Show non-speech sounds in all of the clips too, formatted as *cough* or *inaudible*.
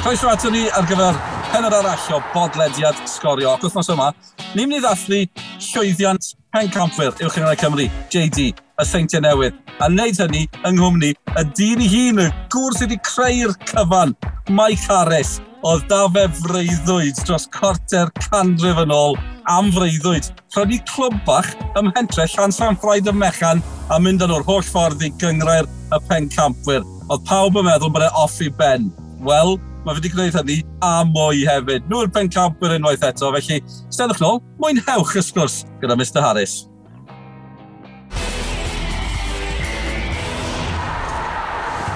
Croeso ato ni ar gyfer penod arall o bodlediad sgorio. Ac wythnos yma, ni'n mynd i ddathlu llwyddiant pencampwyr uwch yn Cymru, JD, y Seintiau Newydd. A wneud hynny yng Nghymru, y dyn i hun, y gŵr sydd wedi creu'r cyfan, Mike Harris, oedd da fe freuddwyd dros corter canrif yn ôl am freuddwyd. Rhaid clwb bach ym mhentre llan San Ffraid y Mechan a mynd yn o'r holl ffordd i gyngrair y pencampwyr. Oedd pawb yn meddwl bod e off i ben. Wel, mae wedi gwneud hynny a mwy hefyd. Nhw'r pen campwyr unwaith eto, felly stedwch nôl, mwynhewch y sgwrs gyda Mr Harris.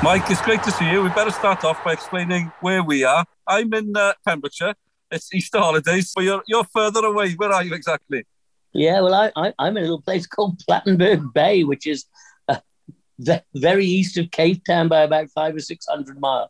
Mike, it's great to see you. We better start off by explaining where we are. I'm in uh, Pembrokeshire. It's Easter holidays, but you're, you're further away. Where are you exactly? Yeah, well, I, I, I'm in a little place called Plettenberg Bay, which is uh, very east of Cape Town by about five or six hundred miles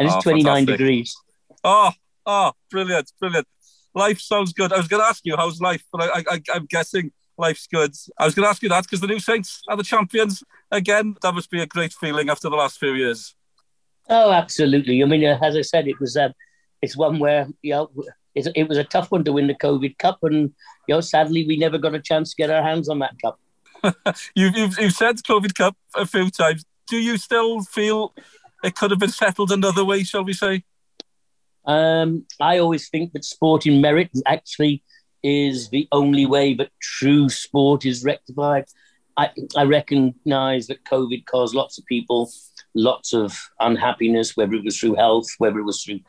and it's oh, 29 fantastic. degrees. Oh, oh, brilliant, brilliant. Life sounds good. I was going to ask you, how's life? But I, I, I'm guessing life's good. I was going to ask you that because the new Saints are the champions again. That must be a great feeling after the last few years. Oh, absolutely. I mean, as I said, it was um, it's one where you know it, it was a tough one to win the COVID Cup, and you know, sadly, we never got a chance to get our hands on that cup. *laughs* you've, you've you've said COVID Cup a few times. Do you still feel it could have been settled another way, shall we say? Um, I always think that sporting merit actually is the only way that true sport is rectified. I, I recognise that COVID caused lots of people lots of unhappiness, whether it was through health, whether it was through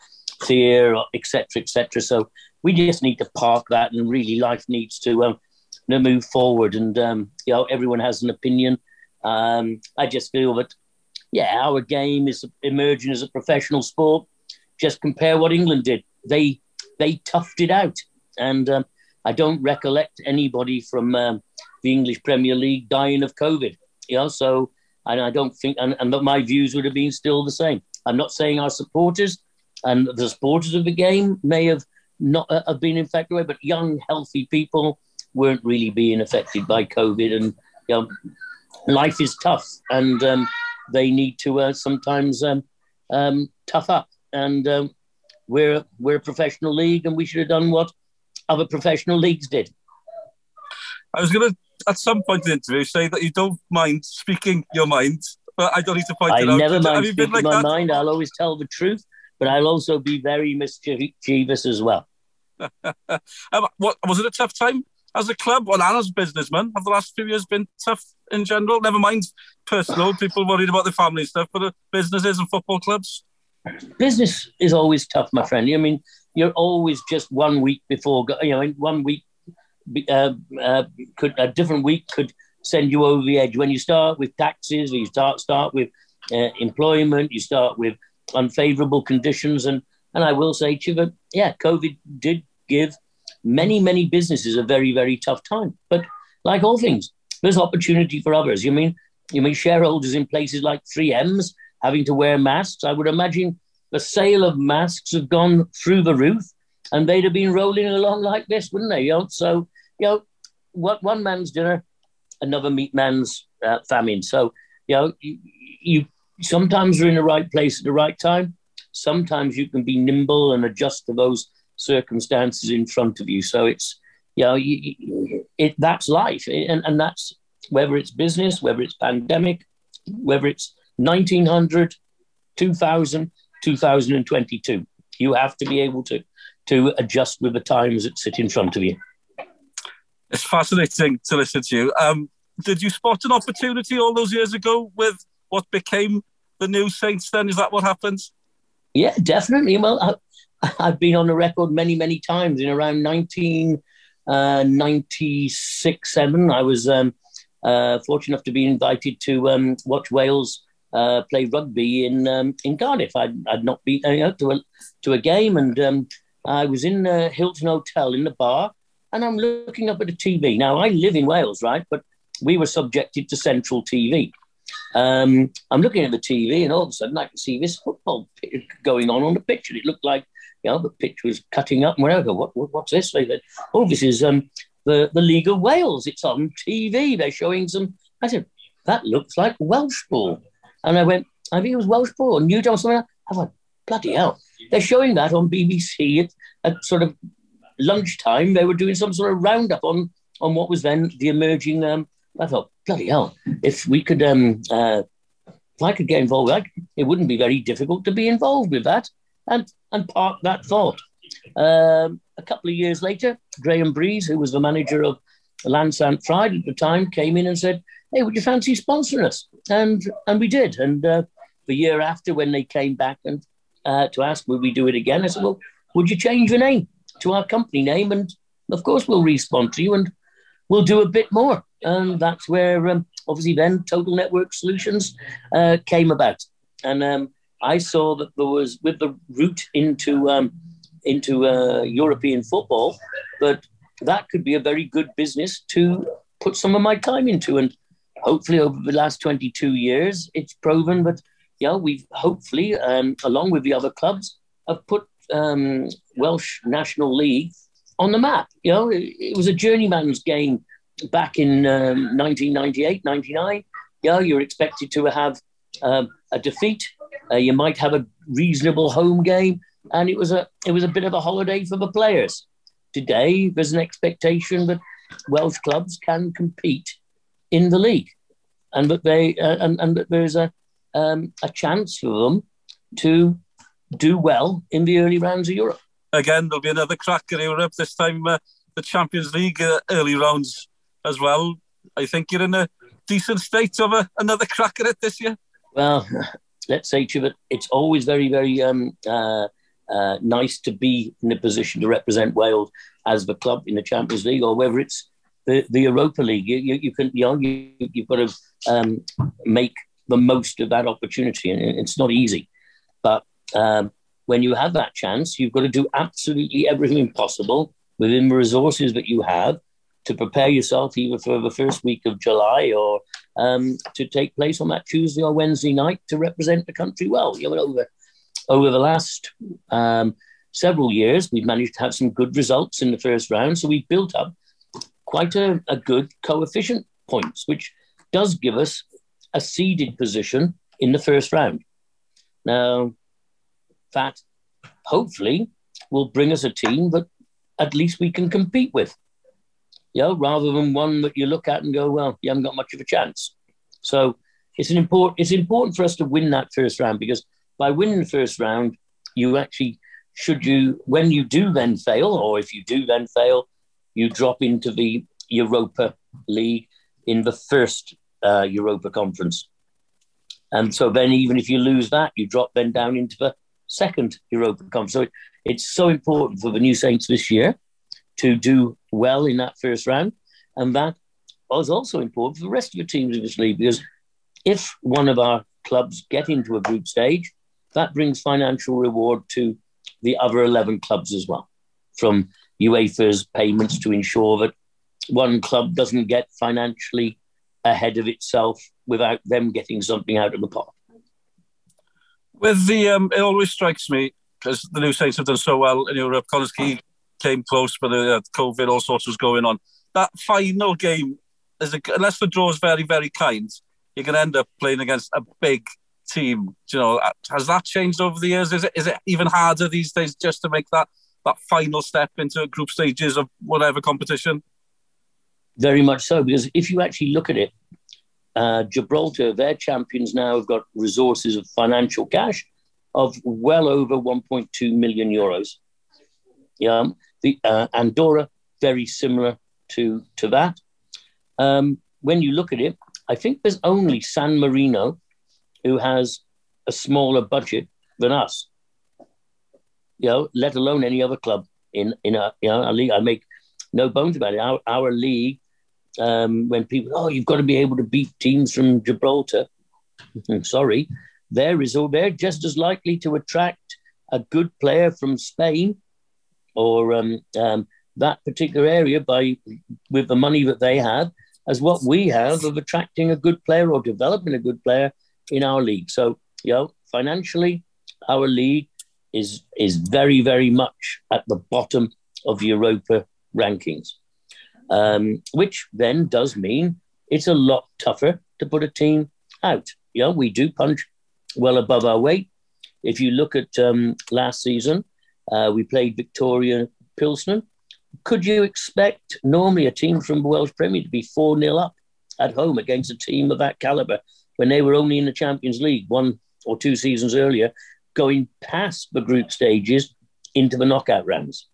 fear, etc., etc. So we just need to park that, and really, life needs to um, move forward. And um, you know, everyone has an opinion. Um, I just feel that yeah, our game is emerging as a professional sport. Just compare what England did. They they toughed it out, and um, I don't recollect anybody from um, the English Premier League dying of COVID. You know, so and I don't think, and, and my views would have been still the same. I'm not saying our supporters and the supporters of the game may have not uh, have been infected, but young, healthy people weren't really being affected by COVID, and you know, life is tough, and um, they need to uh, sometimes um, um, tough up. And um, we're we're a professional league, and we should have done what other professional leagues did. I was going to, at some point in the interview, say that you don't mind speaking your mind, but I don't need to point I it out. I never mind speaking like my that? mind. I'll always tell the truth, but I'll also be very mischievous as well. *laughs* um, what was it a tough time as a club, well, and as a businessman, have the last few years been tough in general? Never mind personal, people worried about their family stuff, but the businesses and football clubs? Business is always tough, my friend. I mean, you're always just one week before, you know, one week uh, uh, could a different week could send you over the edge. When you start with taxes, you start start with uh, employment, you start with unfavourable conditions, and and I will say to you that yeah, COVID did give many, many businesses a very, very tough time. But like all things, there's opportunity for others. You mean you mean shareholders in places like 3M's having to wear masks? I would imagine the sale of masks have gone through the roof and they'd have been rolling along like this, wouldn't they? You know? So, you know, what one man's dinner, another meat man's uh, famine. So, you know, you, you sometimes are in the right place at the right time. Sometimes you can be nimble and adjust to those circumstances in front of you. So it's, you know, you, it, that's life. And, and that's whether it's business, whether it's pandemic, whether it's 1900, 2000, 2022. You have to be able to, to adjust with the times that sit in front of you. It's fascinating to listen to you. Um, did you spot an opportunity all those years ago with what became the new Saints then? Is that what happened? Yeah, definitely. Well, *laughs* I've been on the record many, many times. In around 1996, uh, 7, I was um, uh, fortunate enough to be invited to um, watch Wales uh, play rugby in um, in Cardiff. I'd, I'd not been uh, to, a, to a game, and um, I was in the Hilton Hotel in the bar, and I'm looking up at the TV. Now, I live in Wales, right? But we were subjected to central TV. Um, I'm looking at the TV, and all of a sudden, I can see this football *laughs* going on on the pitch, and it looked like you know, the pitch was cutting up and whatever. What, what, what's this? They said, oh, this is um, the, the League of Wales. It's on TV. They're showing some. I said, that looks like Welsh ball. And I went, I think it was Welsh ball. And you don't something. I went, bloody hell. They're showing that on BBC at, at sort of lunchtime. They were doing some sort of roundup on, on what was then the emerging. Um, I thought, bloody hell, if we could, um, uh, if I could get involved, it wouldn't be very difficult to be involved with that and, and park that thought. Um, a couple of years later, Graham Breeze, who was the manager of Llansantffraid at the time, came in and said, "Hey, would you fancy sponsoring us?" And and we did. And uh, the year after, when they came back and uh, to ask would we do it again, I said, "Well, would you change your name to our company name? And of course, we'll respond to you and we'll do a bit more." And that's where um, obviously then Total Network Solutions uh, came about. And um, I saw that there was with the route into um, into uh, European football, but that could be a very good business to put some of my time into. And hopefully, over the last 22 years, it's proven that, know, we've hopefully, um, along with the other clubs, have put um, Welsh National League on the map. You know, it, it was a journeyman's game back in um, 1998, 99. Yeah, you're expected to have um, a defeat. Uh, you might have a reasonable home game, and it was a it was a bit of a holiday for the players. Today, there's an expectation that Welsh clubs can compete in the league, and that they uh, and, and that there's a um, a chance for them to do well in the early rounds of Europe. Again, there'll be another crack in Europe. This time, uh, the Champions League uh, early rounds as well. I think you're in a decent state of a, another crack at it this year. Well, let's say that it's always very, very um, uh, uh, nice to be in a position to represent Wales as the club in the Champions League, or whether it's the, the Europa League. You, you, you can, you know, you, you've got to um, make the most of that opportunity, and it's not easy. But um, when you have that chance, you've got to do absolutely everything possible within the resources that you have to prepare yourself either for the first week of July or um, to take place on that Tuesday or Wednesday night to represent the country well. You know, over over the last um, several years, we've managed to have some good results in the first round. So we've built up quite a, a good coefficient points, which does give us a seeded position in the first round. Now, that hopefully will bring us a team that at least we can compete with. You know, rather than one that you look at and go, well, you haven't got much of a chance. So it's an important it's important for us to win that first round because by winning the first round, you actually, should you, when you do then fail, or if you do then fail, you drop into the Europa League in the first uh, Europa Conference. And so then, even if you lose that, you drop then down into the second Europa Conference. So it, it's so important for the New Saints this year to do well in that first round. And that was also important for the rest of the teams in this league because if one of our clubs get into a group stage, that brings financial reward to the other 11 clubs as well, from UEFA's payments to ensure that one club doesn't get financially ahead of itself without them getting something out of the pot. With the, um, it always strikes me because the New Saints have done so well in Europe. Quay came close, but the uh, COVID, all sorts was going on. That final game, is a, unless the draw is very, very kind, you're going to end up playing against a big team. You know, has that changed over the years? Is it is it even harder these days just to make that that final step into group stages of whatever competition? Very much so, because if you actually look at it, uh, Gibraltar, their champions now have got resources of financial cash of well over 1.2 million euros. Yeah, the uh, Andorra very similar to to that. Um, when you look at it, I think there's only San Marino who has a smaller budget than us. You know, let alone any other club in in a you know league. I make no bones about it. Our our league, um, when people oh you've got to be able to beat teams from Gibraltar. *laughs* sorry, they're they're just as likely to attract a good player from Spain or um, um, that particular area by with the money that they have as what we have of attracting a good player or developing a good player in our league. So, you know, financially, our league is is very, very much at the bottom of Europa rankings, um, which then does mean it's a lot tougher to put a team out. You know, we do punch well above our weight. if you look at um, last season, uh, we played Victoria Pilsner. Could you expect normally a team from the Welsh Premier to be 4 0 up at home against a team of that calibre when they were only in the Champions League one or two seasons earlier, going past the group stages into the knockout rounds?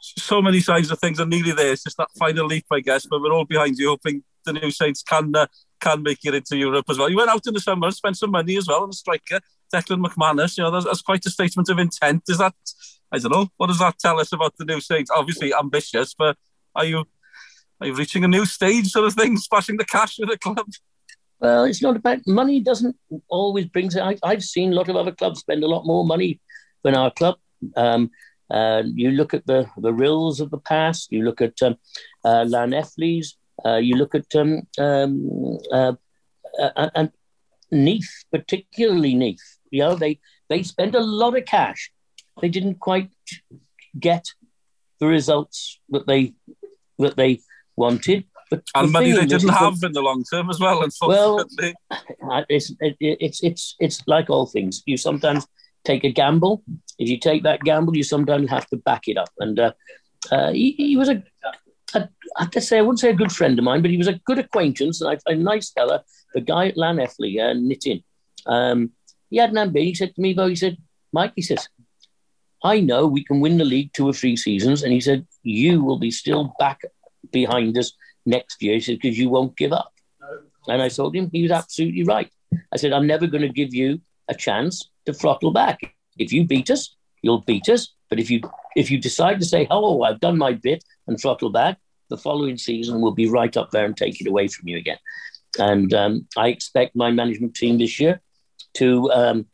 So many signs of things are nearly there. It's just that final leap, I guess. But we're all behind you, hoping the new Saints can uh, can make it into Europe as well. You went out in the summer, and spent some money as well on a striker, Declan McManus. You know, that's, that's quite a statement of intent. Is that I don't know. What does that tell us about the new Saints? Obviously ambitious, but are you are you reaching a new stage sort of thing, splashing the cash with the club? Well, it's not about money. Doesn't always brings it. I, have seen a lot of other clubs spend a lot more money than our club. Um, uh, you look at the the Rhyls of the past. You look at um, uh, Llanellis. Uh, you look at um, um, uh, uh, and Neath, particularly Neath. You know, they they spend a lot of cash they didn't quite get the results that they that they wanted. But and the money they didn't have in the long term as well. Unfortunately, *laughs* well, it's, it, it's it's it's like all things. You sometimes take a gamble. If you take that gamble, you sometimes have to back it up. And uh, uh, he, he, was a, a, I have to say, I wouldn't say a good friend of mine, but he was a good acquaintance and a, a nice fella. The guy at Llanelli, uh, knitting. Um, he had an ambition. He said to me, though, he said, Mike, he says, I know we can win the league two or three seasons. And he said, You will be still back behind us next year. He said, Because you won't give up. And I told him he was absolutely right. I said, I'm never going to give you a chance to throttle back. If you beat us, you'll beat us. But if you if you decide to say, Oh, I've done my bit and throttle back, the following season will be right up there and take it away from you again. And um, I expect my management team this year to um,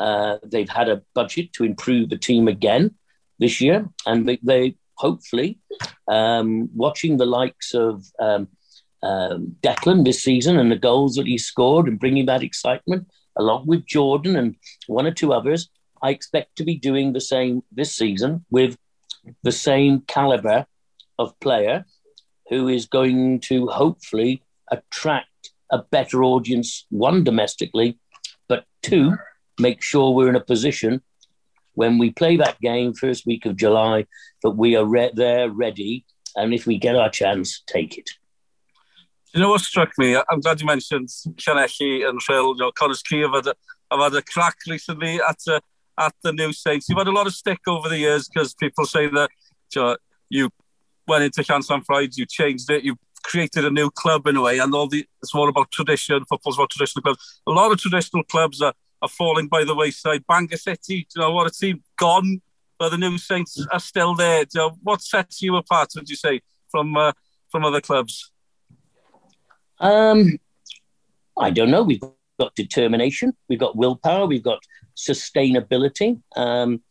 uh, they've had a budget to improve the team again this year, and they, they hopefully um, watching the likes of um, um, Declan this season and the goals that he scored and bringing that excitement along with Jordan and one or two others. I expect to be doing the same this season with the same caliber of player who is going to hopefully attract a better audience, one domestically, but two make sure we're in a position when we play that game first week of July that we are re- there ready, and if we get our chance, take it. You know what struck me? I'm glad you mentioned Shaneshi and Phil. You know, Connah's Quay have had a, have had a crack recently at uh, at the new Saints. You've had a lot of stick over the years because people say that you, know, you went into Llansantffraid, you changed it, you created a new club in a way, and all the it's all about tradition. Football's about traditional clubs. A lot of traditional clubs are are falling by the wayside. Bangor City, you know what a team gone, but the new Saints are still there. You know, what sets you apart? Would you say from uh, from other clubs? Um, I don't know. We've got determination, we've got willpower, we've got sustainability. Um,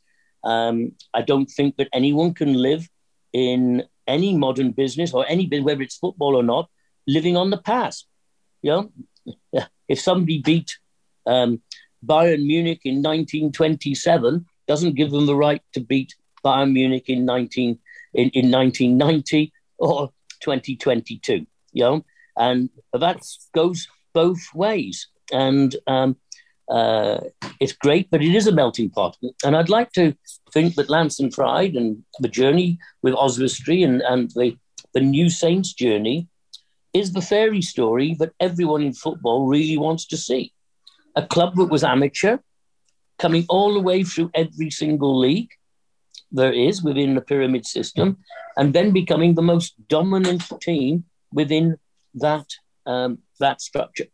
um, I don't think that anyone can live in any modern business or any whether it's football or not, living on the past. You know, if somebody beat um, Bayern Munich in 1927 doesn't give them the right to beat Bayern Munich in 19 in, in 1990 or 2022. You know, and that goes both ways. And um, uh, it's great, but it is a melting pot. And I'd like to think that Llangefni and the journey with Oswestry and, and the, the New Saints journey is the fairy story that everyone in football really wants to see a club that was amateur, coming all the way through every single league there is within the pyramid system, and then becoming the most dominant team within that um, that structure.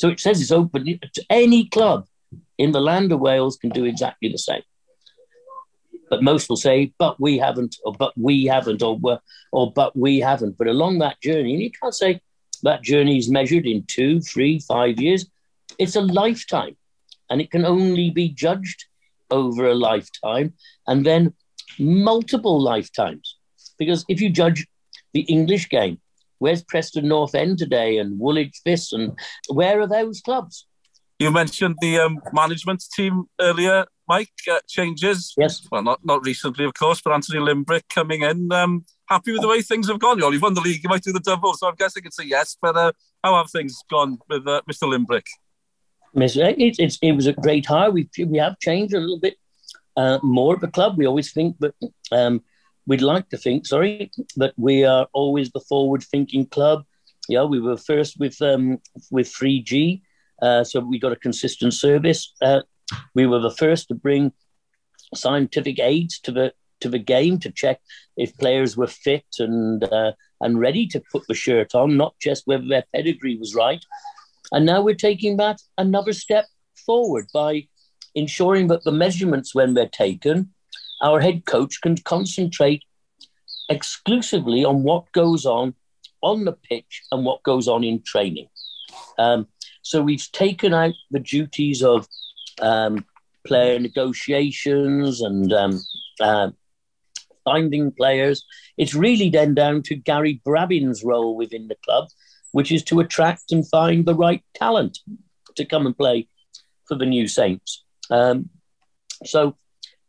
So it says it's open to any club in the land of Wales can do exactly the same. But most will say, "But we haven't," or "But we haven't," or "Or but we haven't." But along that journey, and you can't say that journey is measured in two, three, five years it's a lifetime and it can only be judged over a lifetime and then multiple lifetimes. Because if you judge the English game, where's Preston North End today and Woolwich Vis and where are those clubs? You mentioned the um, management team earlier, Mike. Uh, changes. Yes. Well, not not recently, of course, but Anthony Limbrick coming in. Um, happy with the way things have gone. You you've won the league. You might do the double, so I'm guessing it's a yes. But uh, how have things gone with uh, Mr. Limbrick? It, it's, it was a great hire. We, we have changed a little bit uh, more at the club. We always think that um, we'd like to think, sorry, that we are always the forward-thinking club. Yeah, we were first with um, with 3G, uh, so we got a consistent service. Uh, we were the first to bring scientific aids to the to the game to check if players were fit and uh, and ready to put the shirt on, not just whether their pedigree was right. And now we're taking that another step forward by ensuring that the measurements, when they're taken, our head coach can concentrate exclusively on what goes on on the pitch and what goes on in training. Um, so we've taken out the duties of um, player negotiations and um, uh, finding players. It's really then down to Gary Brabin's role within the club, which is to attract and find the right talent to come and play for the new Saints. Um, so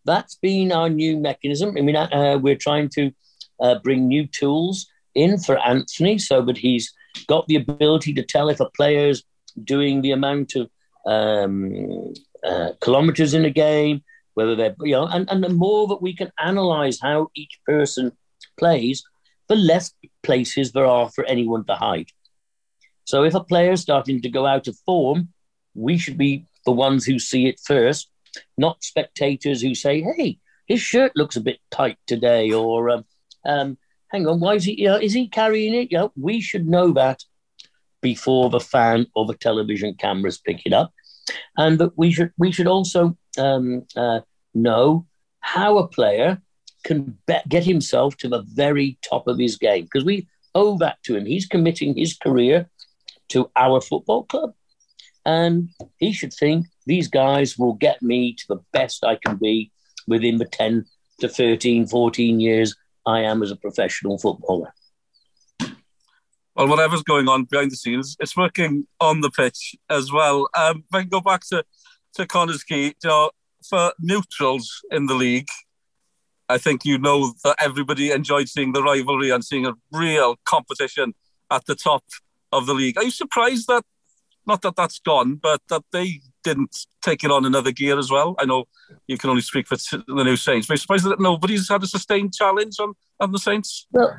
that's been our new mechanism. I mean, uh, we're trying to uh, bring new tools in for Anthony so that he's got the ability to tell if a player's doing the amount of um, uh, kilometers in a game, whether they're, you know, and, and the more that we can analyze how each person plays, the less places there are for anyone to hide. So if a player is starting to go out of form, we should be the ones who see it first, not spectators who say, "Hey, his shirt looks a bit tight today," or um, um, "Hang on, why is he? Know, is he carrying it?" You know, we should know that before the fan or the television cameras pick it up, and that we should we should also um, uh, know how a player can be- get himself to the very top of his game because we owe that to him. He's committing his career to our football club. And he should think these guys will get me to the best I can be within the 10 to 13, 14 years I am as a professional footballer. Well, whatever's going on behind the scenes, it's working on the pitch as well. Um, if I can go back to, to Connah's Quay, for neutrals in the league, I think you know that everybody enjoyed seeing the rivalry and seeing a real competition at the top of the league. Are you surprised that, not that that's gone, but that they didn't take it on another gear as well? I know you can only speak for the new Saints, but I'm surprised that nobody's had a sustained challenge on, on the Saints. Well,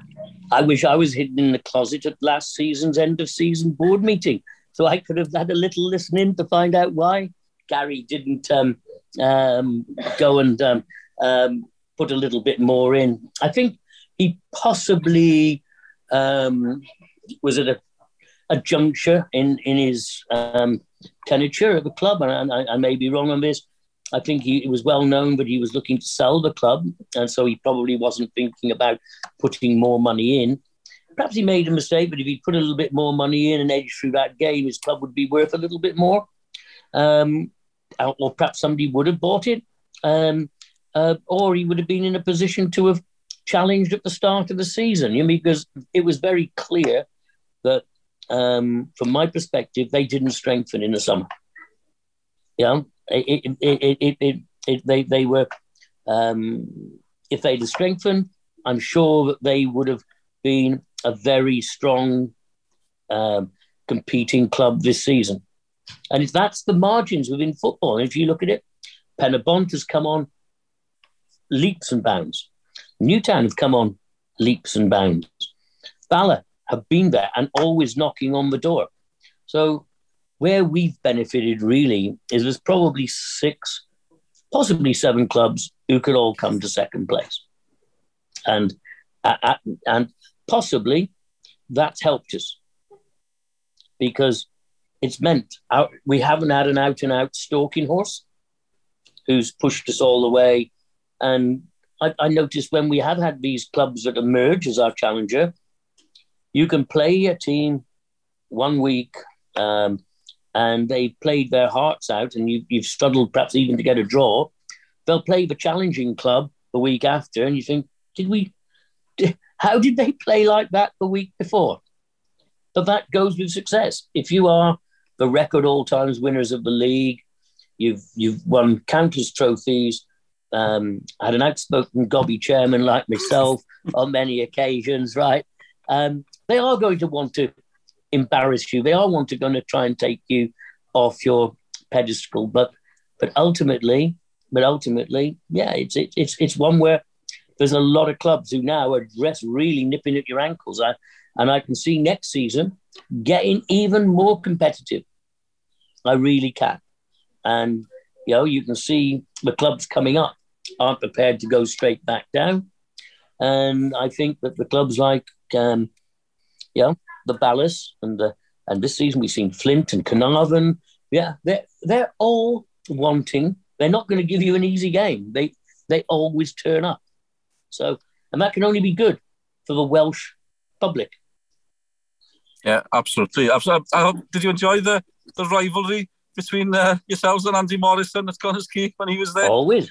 I wish I was hidden in the closet at last season's end of season board meeting, so I could have had a little listening to find out why Gary didn't um, um, go and um, um, put a little bit more in. I think he possibly um, was at a, a, juncture in in his um, tenature at the club, and I, I, may be wrong on this. I think he, it was well known that he was looking to sell the club, and so he probably wasn't thinking about putting more money in. Perhaps he made a mistake, but if he put a little bit more money in and edged through that game, his club would be worth a little bit more. Um, or perhaps somebody would have bought it. Um, uh, or he would have been in a position to have challenged at the start of the season. You know, because it was very clear um, from my perspective, they didn't strengthen in the summer. Yeah, it, it, it, they they were. Um, if they'd strengthened, I'm sure that they would have been a very strong um, competing club this season. And if that's the margins within football, if you look at it, Penybont has come on leaps and bounds. Newtown have come on leaps and bounds. Bala have been there and always knocking on the door. So where we've benefited really is there's probably six, possibly seven clubs who could all come to second place, and uh, and possibly that's helped us because it's meant out, we haven't had an out and out stalking horse who's pushed us all the way and I, I noticed when we have had these clubs that emerge as our challenger, you can play a team one week um, and they've played their hearts out and you, you've struggled perhaps even to get a draw. They'll play the challenging club the week after and you think, did we, did, how did they play like that the week before? But that goes with success. If you are the record all times winners of the league, you've, you've won countless trophies, um, had an outspoken gobby chairman like myself on many occasions, right? Um, they are going to want to embarrass you. They are want to going to try and take you off your pedestal, but but ultimately, but ultimately, yeah, it's it, it's it's one where there's a lot of clubs who now are just really nipping at your ankles. I, and I can see next season getting even more competitive. I really can. And, you know, you can see the clubs coming up aren't prepared to go straight back down. And I think that the clubs like, um, know, the Balas and the, and this season we've seen Flint and Caernarfon. Yeah, they're, they're all wanting, they're not going to give you an easy game. They, they always turn up. So, and that can only be good for the Welsh public. Yeah, absolutely. I, I, did you enjoy the, the rivalry between uh, yourselves and Andy Morrison at Connah's Quay when he was there? Always.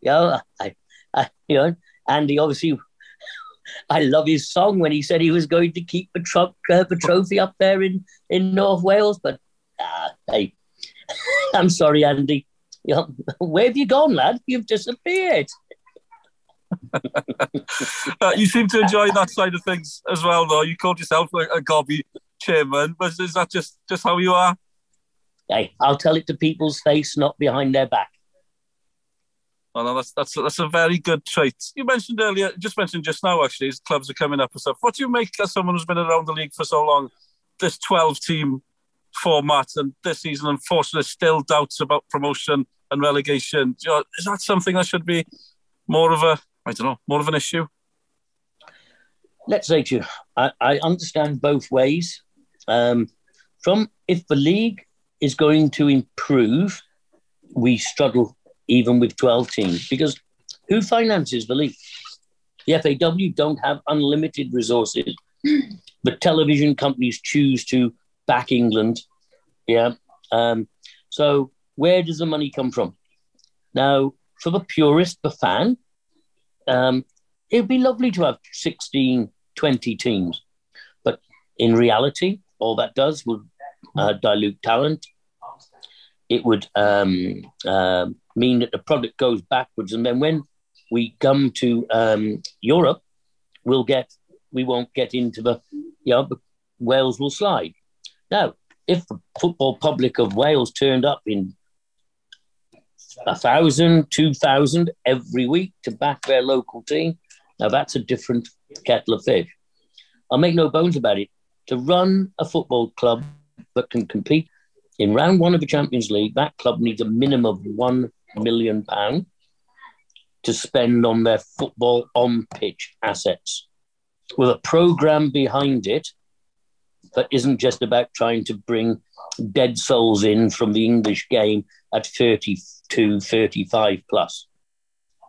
Yeah, I, I, you know, Andy obviously, I love his song when he said he was going to keep the, uh, the trophy up there in, in North Wales. But uh, hey, *laughs* I'm sorry, Andy. Where have you gone, lad? You've disappeared. *laughs* uh, you seem to enjoy that side of things as well, though. You called yourself a, a gobby chairman, but is that just just how you are? Hey, I'll tell it to people's face, not behind their back. Oh, no, that's that's that's a very good trait. You mentioned earlier, just mentioned just now, actually, clubs are coming up and stuff. What do you make as someone who's been around the league for so long? This twelve-team format, and this season, unfortunately, still doubts about promotion and relegation. Is that something that should be more of a I don't know, more of an issue? Let's say to you, I, I understand both ways. Um, from if the league is going to improve, we struggle even with 12 teams because who finances the league? The FAW don't have unlimited resources, but television companies choose to back England. Yeah. Um, so where does the money come from? Now, for the purist, the fan, um, it would be lovely to have 16, 20 teams. But in reality, all that does would uh, dilute talent. It would um, uh, mean that the product goes backwards. And then when we come to um, Europe, we'll get, we won't get into the, you know, Wales will slide. Now, if the football public of Wales turned up in a thousand, two thousand every week to back their local team. Now that's a different kettle of fish. I'll make no bones about it. To run a football club that can compete in round one of the Champions League, that club needs a minimum of one million pound to spend on their football on pitch assets, with a program behind it that isn't just about trying to bring dead souls in from the English game at 32, 35 plus.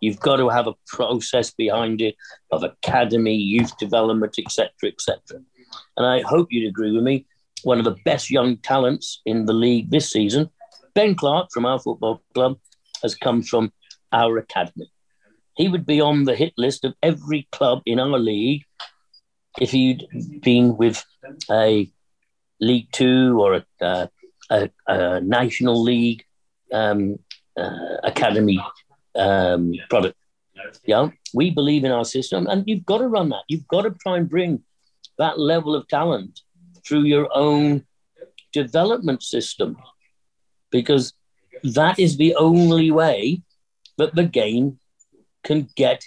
You've got to have a process behind it of academy, youth development, etc., etc. And I hope you'd agree with me. One of the best young talents in the league this season, Ben Clark from our football club, has come from our academy. He would be on the hit list of every club in our league if he'd been with a League Two or a, a, a National League um, uh, Academy um, product. Yeah, we believe in our system, and you've got to run that. You've got to try and bring that level of talent through your own development system, because that is the only way that the game can get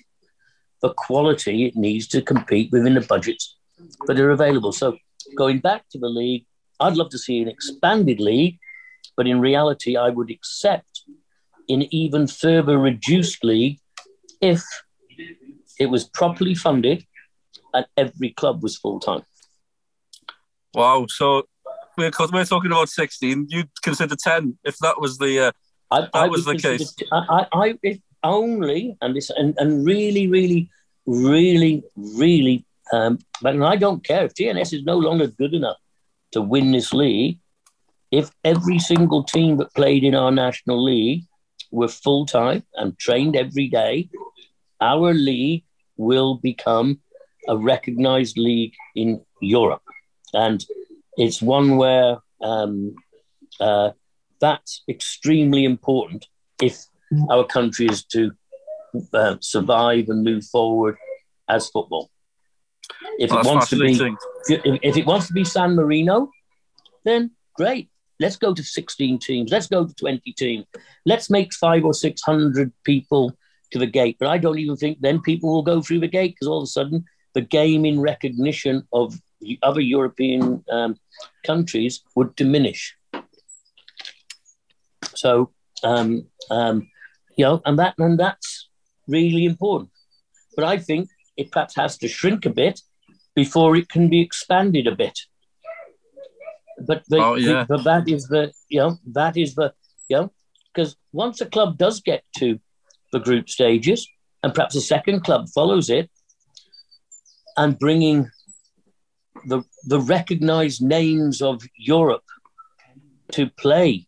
the quality it needs to compete within the budgets that are available. So going back to the league, I'd love to see an expanded league, but in reality, I would accept an even further reduced league if it was properly funded and every club was full time. Wow! So we're we're talking about sixteen. You'd consider ten if that was the uh, I, that I was the case. I, I, if only and this and, and really, really, really, really. Um, but I don't care if TNS is no longer good enough to win this league, if every single team that played in our national league were full time and trained every day, our league will become a recognized league in Europe. And it's one where um, uh, that's extremely important if our country is to uh, survive and move forward as football. If it wants to be, if, if it wants to be San Marino, then great. let's go to 16 teams. Let's go to 20 teams. Let's make five or 600 people to the gate. But I don't even think then people will go through the gate because all of a sudden the game in recognition of other European um, countries would diminish. So, um, um, you know, and that and that's really important. But I think it perhaps has to shrink a bit before it can be expanded a bit. But the, oh, yeah. the, but that is the you know that is the you know because once a club does get to the group stages and perhaps a second club follows it and bringing the the recognized names of Europe to play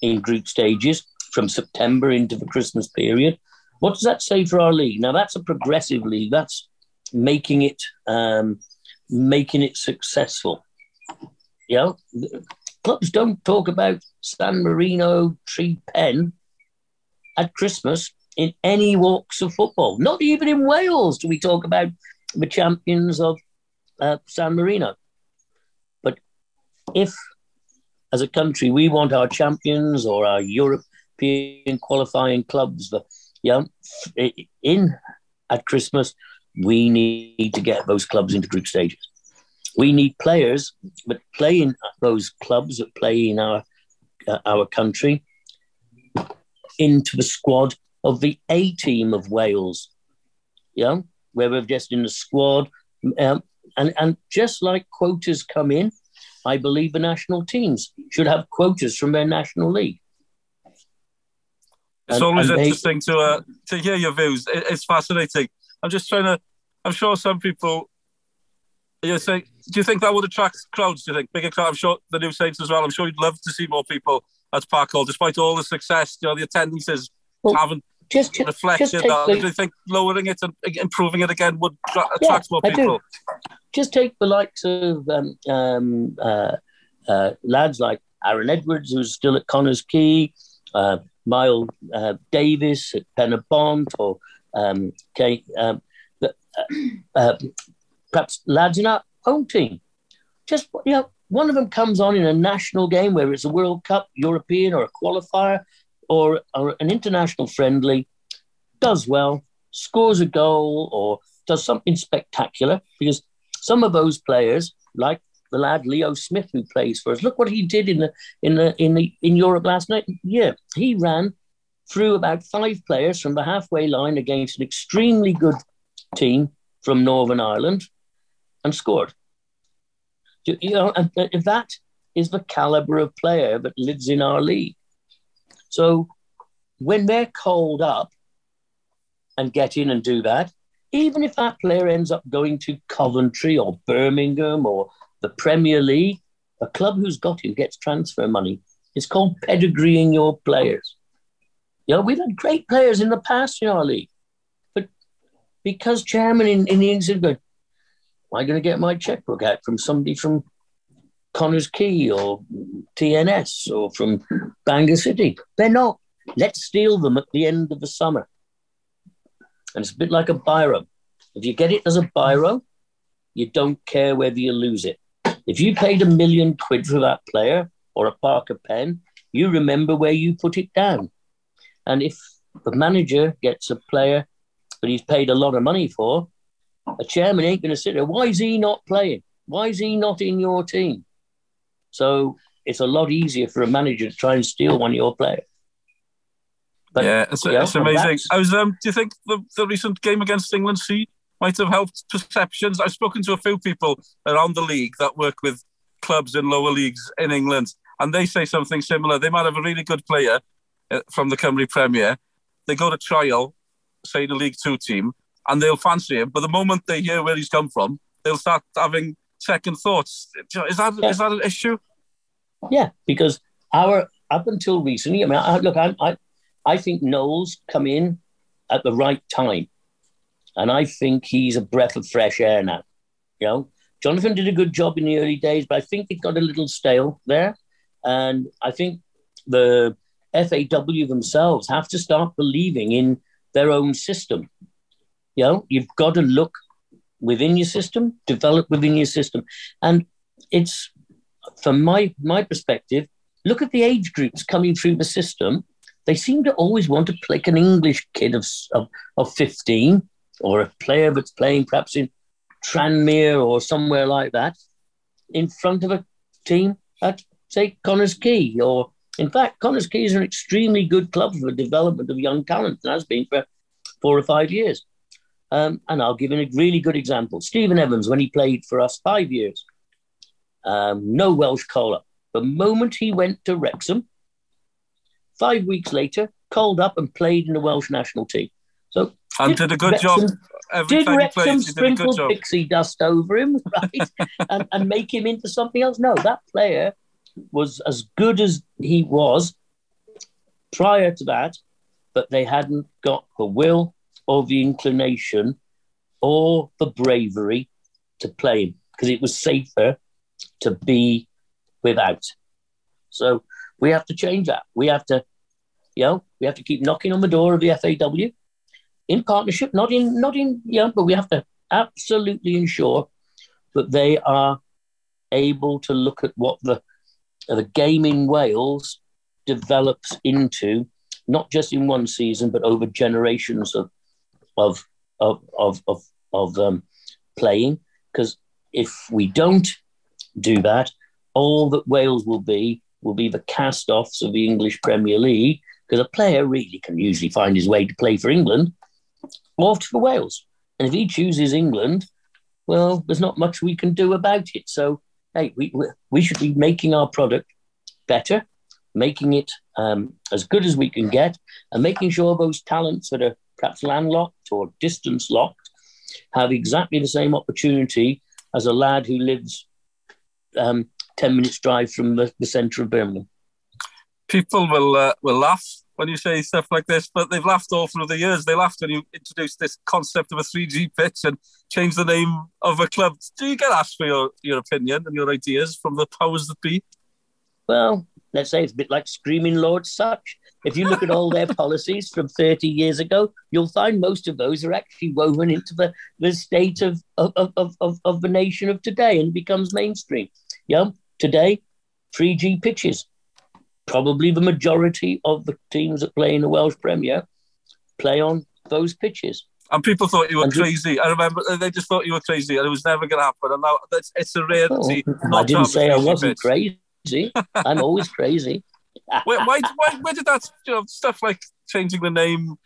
in group stages from September into the Christmas period. What does that say for our league? Now that's a progressive league. That's making it um, making it successful. Know, clubs don't talk about San Marino, Tree Pen at Christmas in any walks of football. Not even in Wales do we talk about the champions of uh, San Marino. But if, as a country, we want our champions or our European qualifying clubs, yeah, in at Christmas, we need to get those clubs into group stages. We need players, but playing those clubs that play in our uh, our country into the squad of the A team of Wales. Yeah, where we're just in the squad, um, and and just like quotas come in, I believe the national teams should have quotas from their national league. It's and, always and interesting they, to uh, to hear your views. It, it's fascinating. I'm just trying to I'm sure some people. You say, do you think that would attract crowds? Do you think bigger crowds? I'm sure the new Saints as well. I'm sure you'd love to see more people at Park Hall, despite all the success. You know, the attendances well, haven't just, reflected just that. The, do you think lowering it and improving it again would attract yeah, more people? Just take the likes of um, um, uh, uh, lads like Aaron Edwards, who's still at Connah's Quay, uh, Miles uh, Davis at Pen y Bont, or um, Kate, um, uh, perhaps lads in our own team. Just you know, one of them comes on in a national game, whether it's a World Cup, European, or a qualifier, or, or an international friendly, does well, scores a goal, or does something spectacular. Because some of those players, like the lad Leo Smith who plays for us, look what he did in the in the in the in Europe last night. Yeah, he ran through about five players from the halfway line against an extremely good team from Northern Ireland and scored. You know, and that is the caliber of player that lives in our league. So when they're called up and get in and do that, even if that player ends up going to Coventry or Birmingham or the Premier League, a club who's got him gets transfer money. It's called pedigreeing your players. You know, we've had great players in the past in our league but because chairman in, in the English going, am I going to get my checkbook out from somebody from Connah's Quay or TNS or from Bangor City? They're not. Let's steal them at the end of the summer. And it's a bit like a biro. If you get it as a biro, you don't care whether you lose it. If you paid a million quid for that player or a Parker pen, you remember where you put it down. And if the manager gets a player that he's paid a lot of money for, a chairman ain't going to sit there. Why is he not playing? Why is he not in your team? So it's a lot easier for a manager to try and steal one of your players. But, yeah, it's, it's amazing. I was. Um, do you think the, the recent game against England C might have helped perceptions? I've spoken to a few people around the league that work with clubs in lower leagues in England, and they say something similar. They might have a really good player uh, from the Cymru Premier. They go to trial, say the League Two team, and they'll fancy him. But the moment they hear where he's come from, they'll start having second thoughts. Is that yeah. is that an issue? Yeah, because our up until recently, I mean, I, look, I, I I think Noel's come in at the right time, and I think he's a breath of fresh air now. You know, Jonathan did a good job in the early days, but I think it got a little stale there, and I think the FAW themselves have to start believing in their own system. You know, you've got to look within your system, develop within your system. And it's from my my perspective, look at the age groups coming through the system. They seem to always want to pick an English kid of, of, of 15 or a player that's playing perhaps in Tranmere or somewhere like that in front of a team at, say, Connah's Quay. Or, in fact, Connah's Quay is an extremely good club for the development of young talent and has been for four or five years. Um, and I'll give you a really good example. Stephen Evans, when he played for us five years, um, no Welsh collar. The moment he went to Wrexham, five weeks later, called up and played in the Welsh national team. So and did, did a good Wrexham, job. Every did Wrexham played, sprinkle pixie dust over him, *laughs* right, and, and make him into something else? No, that player was as good as he was prior to that, but they hadn't got the will or the inclination or the bravery to play him because it was safer to be without. So we have to change that. We have to, you know, we have to keep knocking on the door of the FAW in partnership, not in, not in, yeah, but we have to absolutely ensure that they are able to look at what the the game in Wales develops into, not just in one season, but over generations of of of of of, of um, playing. Because if we don't do that, all that Wales will be will be the cast-offs of the English Premier League. Because a player really can usually find his way to play for England, off for Wales. And if he chooses England, well, there's not much we can do about it. So, hey, we, we should be making our product better, making it um, as good as we can get, and making sure those talents that are perhaps landlocked or distance locked have exactly the same opportunity as a lad who lives um, 10 minutes drive from the, the centre of Birmingham. People will uh, will laugh when you say stuff like this, but they've laughed all through the years. They laughed when you introduced this concept of a 3G pitch and changed the name of a club. Do you get asked for your, your opinion and your ideas from the powers that be? Well, let's say it's a bit like Screaming Lord Sutch. If you look at all their *laughs* policies from 30 years ago, you'll find most of those are actually woven into the, the state of, of, of, of, of the nation of today and becomes mainstream. Yeah, today, 3G pitches probably the majority of the teams that play in the Welsh Premier play on those pitches. And people thought you were and crazy. I remember they just thought you were crazy, and it was never going to happen. And now it's, it's a rarity. Oh, I didn't say I wasn't pitch. crazy. I'm always crazy. *laughs* why, why, why, where did that you know, stuff like changing the name,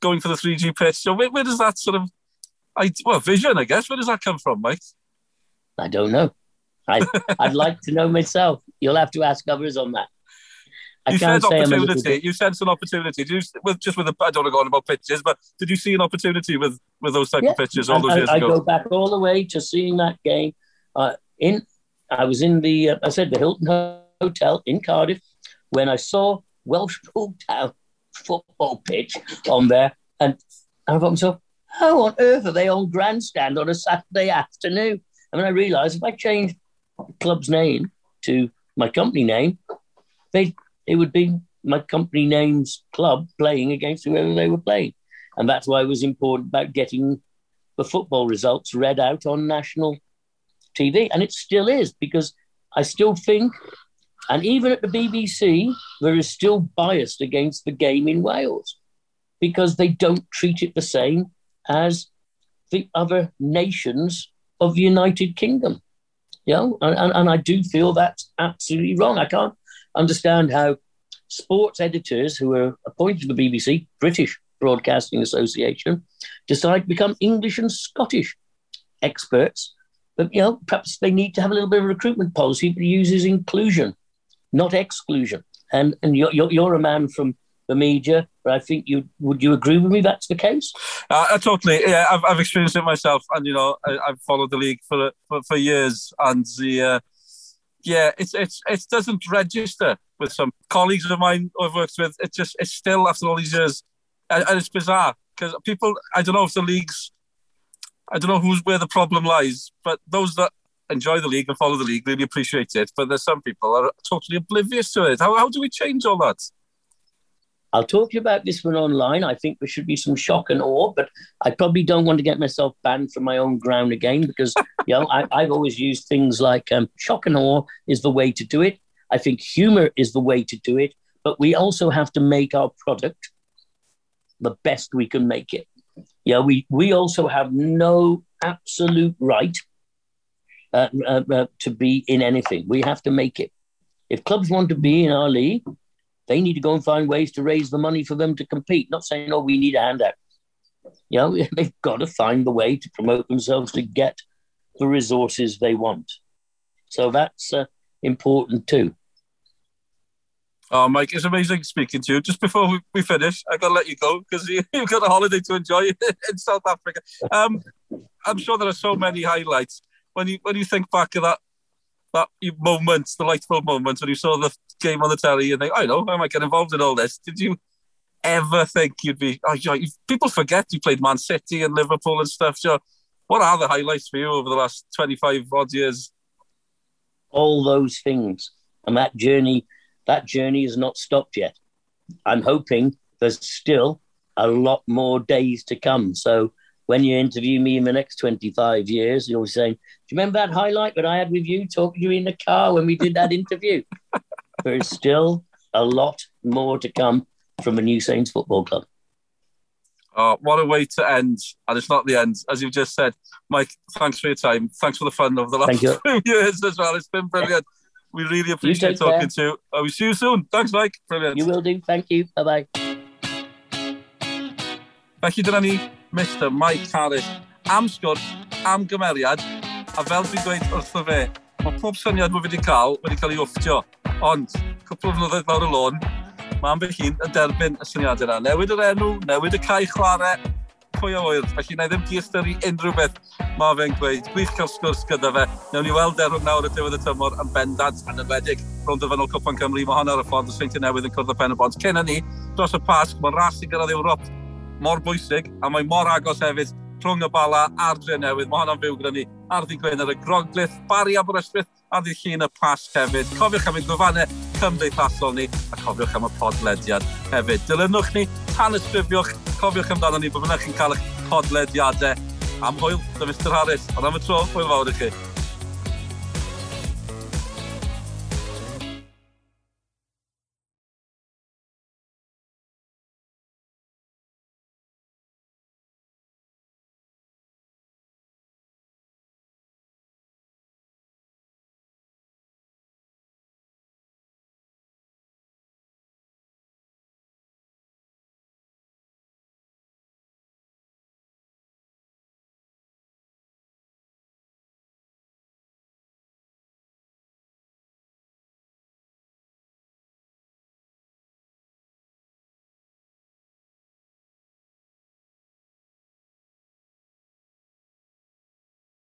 going for the 3G pitch? So where, where does that sort of, I, well, vision, I guess, where does that come from, Mike? I don't know. I, I'd like to know myself. You'll have to ask others on that. I you said opportunity. You sensed an opportunity. You, with just with the, I don't want to go on about pitches, but did you see an opportunity with with those type yeah. of pitches all those I, years I, ago? I go back all the way to seeing that game. Uh, in I was in the uh, I said the Hilton Hotel in Cardiff when I saw Welshpool Town football pitch on there, and I thought myself, how on earth are they on grandstand on a Saturday afternoon? And then I realised if I changed club's name to my company name, they it would be my company name's club playing against whoever they were playing. And that's why it was important about getting the football results read out on national TV. And it still is, because I still think, and even at the BBC, there is still biased against the game in Wales because they don't treat it the same as the other nations of the United Kingdom. You know, and, and, and I do feel that's absolutely wrong. I can't understand how sports editors who are appointed to the BBC, British Broadcasting Association, decide to become English and Scottish experts. But you know, perhaps they need to have a little bit of recruitment policy that uses inclusion, not exclusion. And and you're, you're, you're a man from the media, but I think you would you agree with me that's the case? Uh, totally. Yeah, I've, I've experienced it myself, and you know, I, have followed the league for for, for years, and the uh, yeah, it's it's it doesn't register with some colleagues of mine I've worked with. It just it's still after all these years, and, and it's bizarre because people. I don't know if the leagues. I don't know who's where the problem lies, but those that enjoy the league and follow the league really appreciate it. But there's some people are totally oblivious to it. How how do we change all that? I'll talk to you about this one online. I think there should be some shock and awe, but I probably don't want to get myself banned from my own ground again because you know, I, have always used things like um, shock and awe is the way to do it. I think humor is the way to do it, but we also have to make our product the best we can make it. Yeah, we, we also have no absolute right uh, uh, uh, to be in anything. We have to make it. If clubs want to be in our league, they need to go and find ways to raise the money for them to compete. Not saying, oh, we need a handout. You know, *laughs* they've got to find the way to promote themselves to get the resources they want. So that's uh, important too. Oh, Mike, it's amazing speaking to you. Just before we, we finish, I've got to let you go because you, *laughs* have got a holiday to enjoy *laughs* in South Africa. Um, I'm sure there are so many highlights when you when you think back of that that the delightful moments when you saw the game on the telly and think, I know, I might get involved in all this. Did you ever think you'd be? Oh, you people forget you played Man City and Liverpool and stuff. So, what are the highlights for you over the last twenty five odd years? All those things, and that journey. That journey has not stopped yet. I'm hoping there's still a lot more days to come. So when you interview me in the next 25 years, you'll be saying, Do you remember that highlight that I had with you talking to you in the car when we did that interview? *laughs* there is still a lot more to come from a New Saints Football Club. Oh, what a way to end. And it's not the end. As you've just said, Mike, thanks for your time. Thanks for the fun of the last few *laughs* years as well. It's been brilliant. We really appreciate talking to you. Oh, I will see you soon. Thanks, Mike. Brilliant. You will do. Thank you. Bye-bye. Felly dyna ni, Mr Mike Harris, am sgwrs, am gymeriad, a fel dwi'n dweud wrtho fe, mae pob syniad mae wedi cael wedi cael ei wfftio, ond cwpl o flynyddoedd lawr y lôn, Mae'n fy hun yn derbyn y syniadau yna. Newid yr enw, newid y cae chwarae, pwy o oer. Felly, na i ddim diastyru unrhyw beth mae fe'n gweud. Gwych cael sgwrs gyda fe. Newn ni weld erwm nawr y diwedd y tymor yn bendant yn ymwedig rhwng dyfynol Cwpan Cymru. Mae hon ar y ffordd y seintiau newydd yn cwrdd y pen y bont. Cyn hynny, dros y pasg, mae'n ras i gyrraedd Ewrop mor bwysig a mae mor agos hefyd rhwng y bala a'r dre newydd. Mae hwnna'n fyw gyda ni ar ddi Gwener y Groglith, Bari Aberystwyth, ar ddi Llun y pas hefyd. Cofiwch am ein gwefannau cymdeithasol ni a cofiwch am y podlediad hefyd. Dilynwch ni, hanesgrifiwch, cofiwch amdano ni bod fyna chi'n cael eich podlediadau am hwyl, dy Mr Harris. Ond am y tro, hwyl fawr i chi.